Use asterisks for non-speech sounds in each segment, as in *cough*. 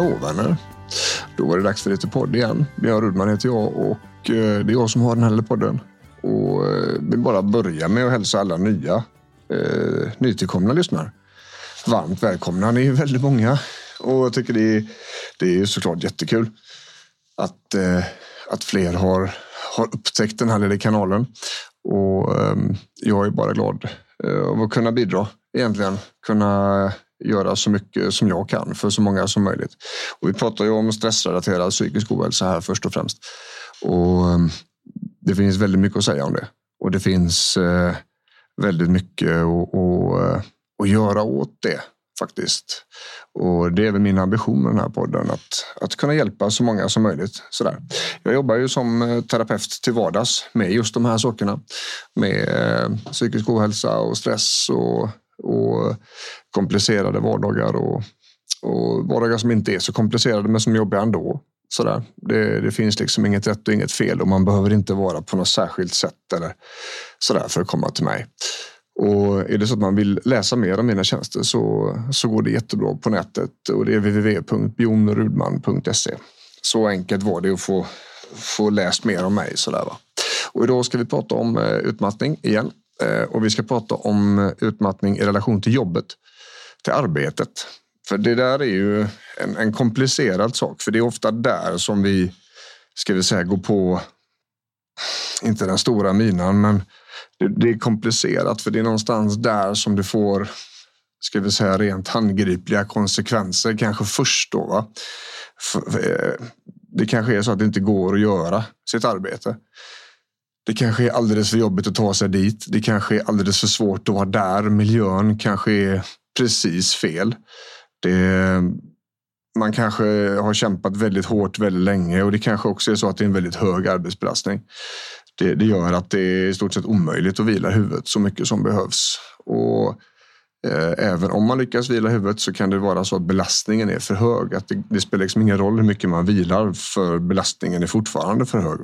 Hallå vänner! Då var det dags för lite podd igen. Björn Rudman heter jag och eh, det är jag som har den här podden. Och eh, vill bara börja med att hälsa alla nya eh, nytillkomna lyssnare. Varmt välkomna. Ni är väldigt många och jag tycker det är, det är såklart jättekul att, eh, att fler har, har upptäckt den här lilla kanalen. Och eh, jag är bara glad eh, av att kunna bidra egentligen. Kunna göra så mycket som jag kan för så många som möjligt. Och vi pratar ju om stressrelaterad psykisk ohälsa här först och främst. Och ehm, det finns väldigt mycket att säga om det. Och det finns eh, väldigt mycket att, att, eh, att göra åt det faktiskt. Och det är väl min ambition med den här podden, att, att kunna hjälpa så många som möjligt. Sådär. Jag jobbar ju som eh, terapeut till vardags med just de här sakerna. Med psykisk ohälsa och stress och och komplicerade vardagar och, och vardagar som inte är så komplicerade men som jobbar ändå. Sådär. Det, det finns liksom inget rätt och inget fel och man behöver inte vara på något särskilt sätt eller sådär för att komma till mig. Och är det så att man vill läsa mer om mina tjänster så, så går det jättebra på nätet och det är www.bjonrudman.se. Så enkelt var det att få, få läst mer om mig. Sådär, va? Och idag ska vi prata om eh, utmattning igen. Eh, och vi ska prata om eh, utmattning i relation till jobbet, till arbetet. För det där är ju en, en komplicerad sak, för det är ofta där som vi, ska vi säga, går på, inte den stora minan, men det, det är komplicerat för det är någonstans där som det får, ska vi säga, rent handgripliga konsekvenser, kanske först då. Va? För, för, eh, det kanske är så att det inte går att göra sitt arbete. Det kanske är alldeles för jobbigt att ta sig dit. Det kanske är alldeles för svårt att vara där. Miljön kanske är precis fel. Det, man kanske har kämpat väldigt hårt väldigt länge och det kanske också är så att det är en väldigt hög arbetsbelastning. Det, det gör att det är i stort sett omöjligt att vila huvudet så mycket som behövs. Och Eh, även om man lyckas vila huvudet så kan det vara så att belastningen är för hög. Att det, det spelar liksom ingen roll hur mycket man vilar för belastningen är fortfarande för hög.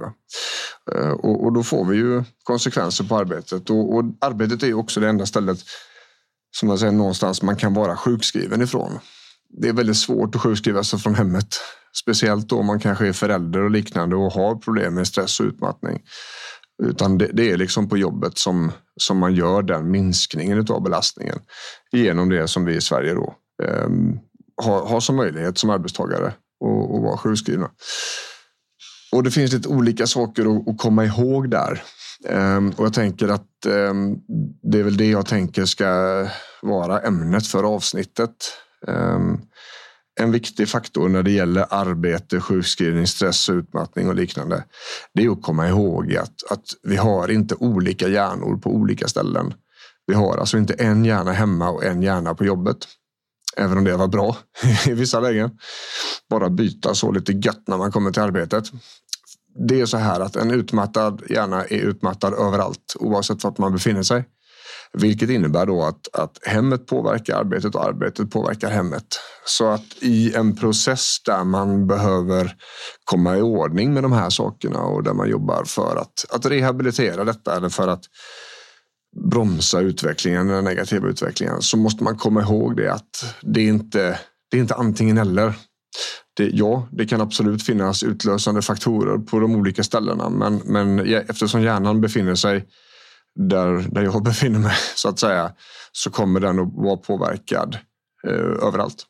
Eh, och, och, då får vi ju konsekvenser på arbetet och, och arbetet är ju också det enda stället som man säger någonstans man kan vara sjukskriven ifrån. Det är väldigt svårt att sjukskriva sig från hemmet. Speciellt då man kanske är förälder och liknande och har problem med stress och utmattning. Utan det, det, är liksom på jobbet som, som man gör den minskningen av belastningen genom det som vi i Sverige då eh, har, har som möjlighet som arbetstagare att vara sjukskrivna. Och det finns lite olika saker att, att komma ihåg där. Um, och jag tänker att um, det är väl det jag tänker ska vara ämnet för avsnittet. Um, en viktig faktor när det gäller arbete, sjukskrivning, stress, utmattning och liknande. Det är att komma ihåg att, att vi har inte olika hjärnor på olika ställen. Vi har alltså inte en hjärna hemma och en hjärna på jobbet. Även om det var bra *laughs* i vissa lägen. Bara byta så lite gött när man kommer till arbetet. Det är så här att en utmattad hjärna är utmattad överallt oavsett vart man befinner sig. Vilket innebär då att, att hemmet påverkar arbetet och arbetet påverkar hemmet. Så att i en process där man behöver komma i ordning med de här sakerna och där man jobbar för att, att rehabilitera detta eller för att bromsa utvecklingen, den negativa utvecklingen, så måste man komma ihåg det att det är inte, det är inte antingen eller. Det, ja, det kan absolut finnas utlösande faktorer på de olika ställena, men, men eftersom hjärnan befinner sig där, där jag *laughs* befinner mig så att säga så kommer den att vara påverkad eh, överallt.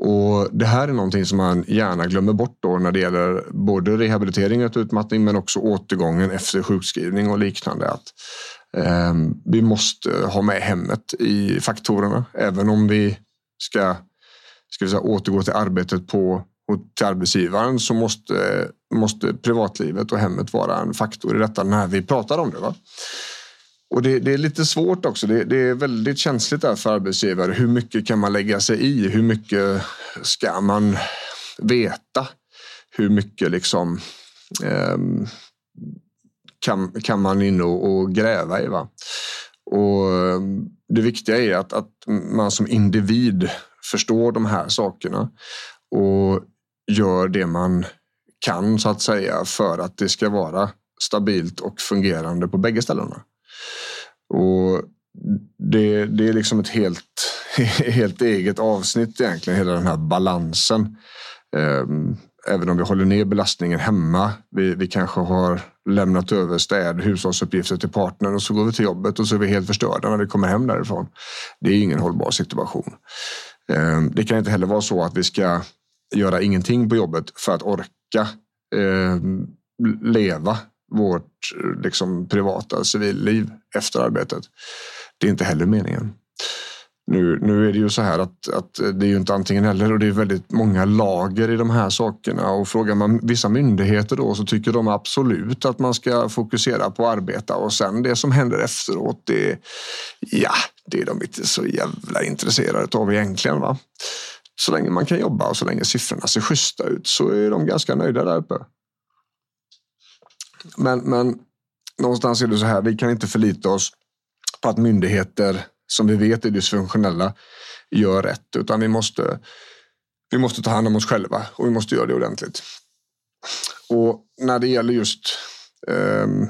Och Det här är någonting som man gärna glömmer bort då när det gäller både rehabilitering och utmattning men också återgången efter sjukskrivning och liknande. Att, eh, vi måste ha med hemmet i faktorerna även om vi ska, ska vi säga, återgå till arbetet på, och till arbetsgivaren så måste, måste privatlivet och hemmet vara en faktor i detta när vi pratar om det. Va? Och det, det, är lite svårt också. Det, det, är väldigt känsligt där för arbetsgivare. Hur mycket kan man lägga sig i? Hur mycket ska man veta? Hur mycket liksom eh, kan, kan man in och, och gräva i? Va? Och ehm, det viktiga är att, att man som individ förstår de här sakerna och gör det man kan så att säga för att det ska vara stabilt och fungerande på bägge ställena. Och det, det är liksom ett helt, *laughs* helt eget avsnitt egentligen, hela den här balansen. Ehm, även om vi håller ner belastningen hemma. Vi, vi kanske har lämnat över städ, hushållsuppgifter till partnern och så går vi till jobbet och så är vi helt förstörda när vi kommer hem därifrån. Det är ingen hållbar situation. Ehm, det kan inte heller vara så att vi ska göra ingenting på jobbet för att orka eh, leva vårt liksom, privata civilliv efter arbetet. Det är inte heller meningen. Nu, nu är det ju så här att, att det är ju inte antingen eller och det är väldigt många lager i de här sakerna och frågar man vissa myndigheter då så tycker de absolut att man ska fokusera på att arbeta och sen det som händer efteråt det, ja, det är de inte så jävla intresserade av egentligen. Va? Så länge man kan jobba och så länge siffrorna ser schyssta ut så är de ganska nöjda där uppe. Men, men någonstans är det så här, vi kan inte förlita oss på att myndigheter som vi vet är dysfunktionella gör rätt, utan vi måste, vi måste ta hand om oss själva och vi måste göra det ordentligt. Och när det gäller just ehm, eh,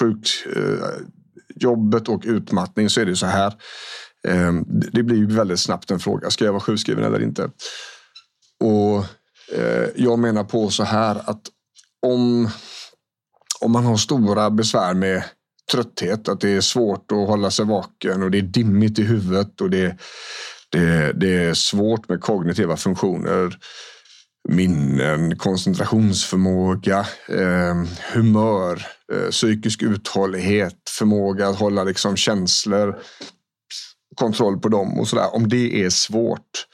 sjukjobbet eh, och utmattning så är det så här. Ehm, det blir väldigt snabbt en fråga. Ska jag vara sjukskriven eller inte? Och eh, jag menar på så här att om, om man har stora besvär med trötthet, att det är svårt att hålla sig vaken och det är dimmigt i huvudet och det, det, det är svårt med kognitiva funktioner minnen, koncentrationsförmåga, eh, humör, eh, psykisk uthållighet, förmåga att hålla liksom känslor, kontroll på dem och sådär. Om det är svårt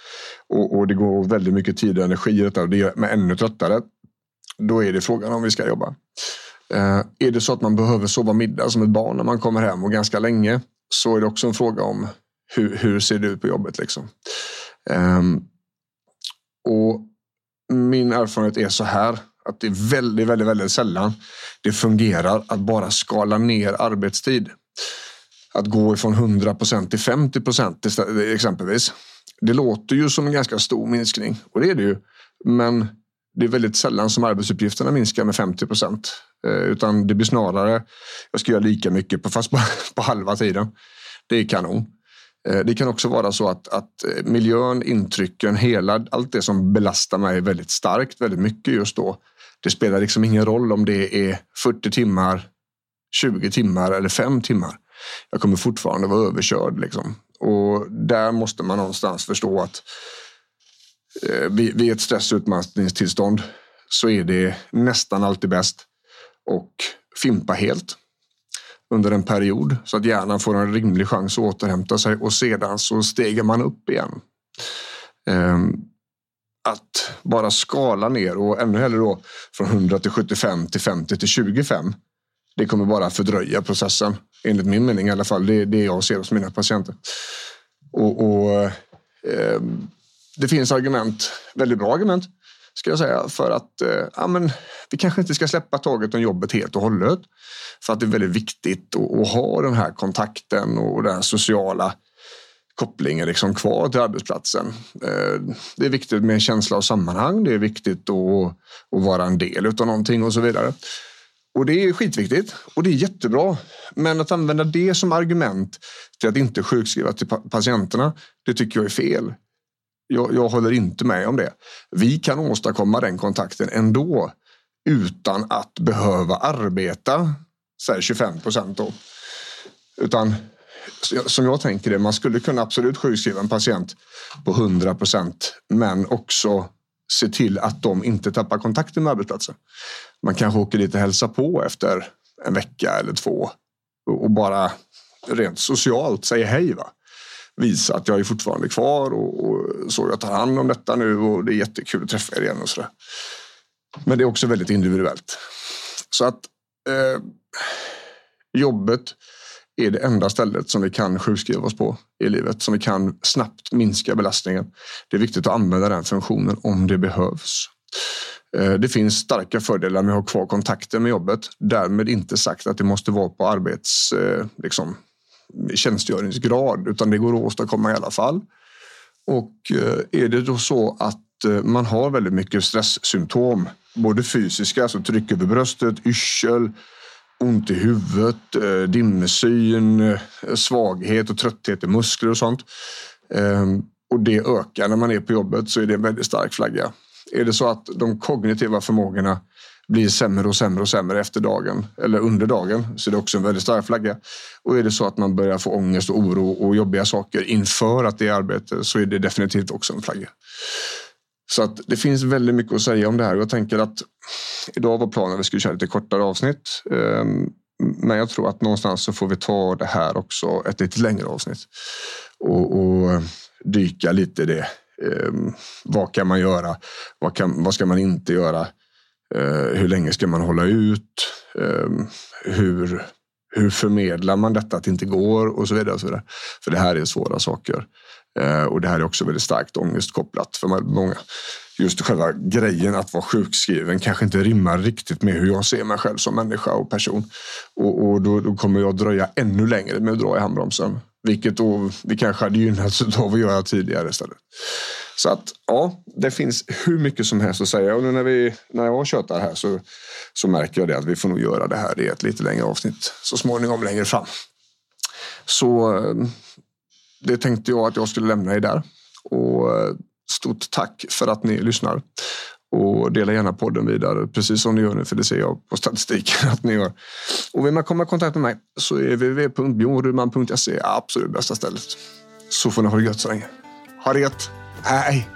och, och, det går väldigt mycket tid och energi i detta och det gör mig ännu tröttare. Då är det frågan om vi ska jobba. Eh, är det så att man behöver sova middag som ett barn när man kommer hem och ganska länge så är det också en fråga om hur, hur ser det ut på jobbet. Liksom. Eh, och min erfarenhet är så här att det är väldigt, väldigt, väldigt sällan det fungerar att bara skala ner arbetstid. Att gå ifrån 100 procent till 50 procent exempelvis. Det låter ju som en ganska stor minskning och det är det ju. Men det är väldigt sällan som arbetsuppgifterna minskar med 50 procent. Eh, utan det blir snarare, jag ska göra lika mycket på, fast på, *laughs* på halva tiden. Det är kanon. Eh, det kan också vara så att, att eh, miljön, intrycken, hela, allt det som belastar mig väldigt starkt, väldigt mycket just då. Det spelar liksom ingen roll om det är 40 timmar, 20 timmar eller 5 timmar. Jag kommer fortfarande vara överkörd. Liksom. Och där måste man någonstans förstå att eh, vid, vid ett stress och utmattningstillstånd så är det nästan alltid bäst och fimpa helt under en period så att hjärnan får en rimlig chans att återhämta sig och sedan så stegar man upp igen. Ehm, att bara skala ner och ännu hellre då från 100 till 75 till 50 till 25. Det kommer bara fördröja processen enligt min mening i alla fall. Det är det jag ser hos mina patienter. Och, och eh, Det finns argument, väldigt bra argument, ska jag säga, för att eh, ja, men, vi kanske inte ska släppa taget om jobbet helt och hållet. För att det är väldigt viktigt att, att ha den här kontakten och den sociala kopplingen liksom kvar till arbetsplatsen. Eh, det är viktigt med en känsla av sammanhang. Det är viktigt att, att vara en del av någonting och så vidare. Och det är skitviktigt och det är jättebra. Men att använda det som argument till att inte sjukskriva till patienterna, det tycker jag är fel. Jag, jag håller inte med om det. Vi kan åstadkomma den kontakten ändå utan att behöva arbeta så 25 procent. Då. Utan som jag tänker det, man skulle kunna absolut sjukskriva en patient på 100 procent men också se till att de inte tappar kontakten med arbetsplatsen. Man kanske åker dit och hälsar på efter en vecka eller två och bara rent socialt säger hej. Va? visa att jag är fortfarande kvar och, och så jag tar hand om detta nu och det är jättekul att träffa er igen och sådär. Men det är också väldigt individuellt. Så att eh, jobbet är det enda stället som vi kan sjukskriva oss på i livet, som vi kan snabbt minska belastningen. Det är viktigt att använda den funktionen om det behövs. Eh, det finns starka fördelar med att ha kvar kontakten med jobbet. Därmed inte sagt att det måste vara på arbets eh, liksom, tjänstgöringsgrad, utan det går att åstadkomma i alla fall. Och eh, är det då så att man har väldigt mycket stresssymptom, både fysiska, alltså tryck över bröstet, yrsel, ont i huvudet, eh, dimsyn, eh, svaghet och trötthet i muskler och sånt. Ehm, och det ökar när man är på jobbet så är det en väldigt stark flagga. Är det så att de kognitiva förmågorna blir sämre och sämre och sämre efter dagen eller under dagen så är det också en väldigt stark flagga. Och är det så att man börjar få ångest och oro och jobbiga saker inför att det är arbete så är det definitivt också en flagga. Så att det finns väldigt mycket att säga om det här. Jag tänker att idag var planen att vi skulle köra lite kortare avsnitt. Ehm, men jag tror att någonstans så får vi ta det här också ett lite längre avsnitt och, och dyka lite i det ehm, vad kan man göra? Vad, kan, vad ska man inte göra? Ehm, hur länge ska man hålla ut? Hur, hur förmedlar man detta att det inte går? Och så vidare. Och så vidare. För det här är svåra saker. Eh, och det här är också väldigt starkt ångestkopplat för många. Just själva grejen att vara sjukskriven kanske inte rimmar riktigt med hur jag ser mig själv som människa och person. Och, och då, då, kommer jag dröja ännu längre med att dra i handbromsen. Vilket då vi kanske hade gynnats *laughs* av att göra tidigare istället. Så att ja, det finns hur mycket som helst att säga. Och nu när, vi, när jag tjötar här så, så märker jag det att vi får nog göra det här i ett lite längre avsnitt så småningom längre fram. Så eh, det tänkte jag att jag skulle lämna er där. Och eh, stort tack för att ni lyssnar. Och dela gärna podden vidare, precis som ni gör nu, för det ser jag på statistiken *laughs* att ni gör. Och vill man komma i kontakt med mig så är www.bjornruman.se absolut bästa stället. Så får ni ha det gött så länge. Ha det gött. Hej!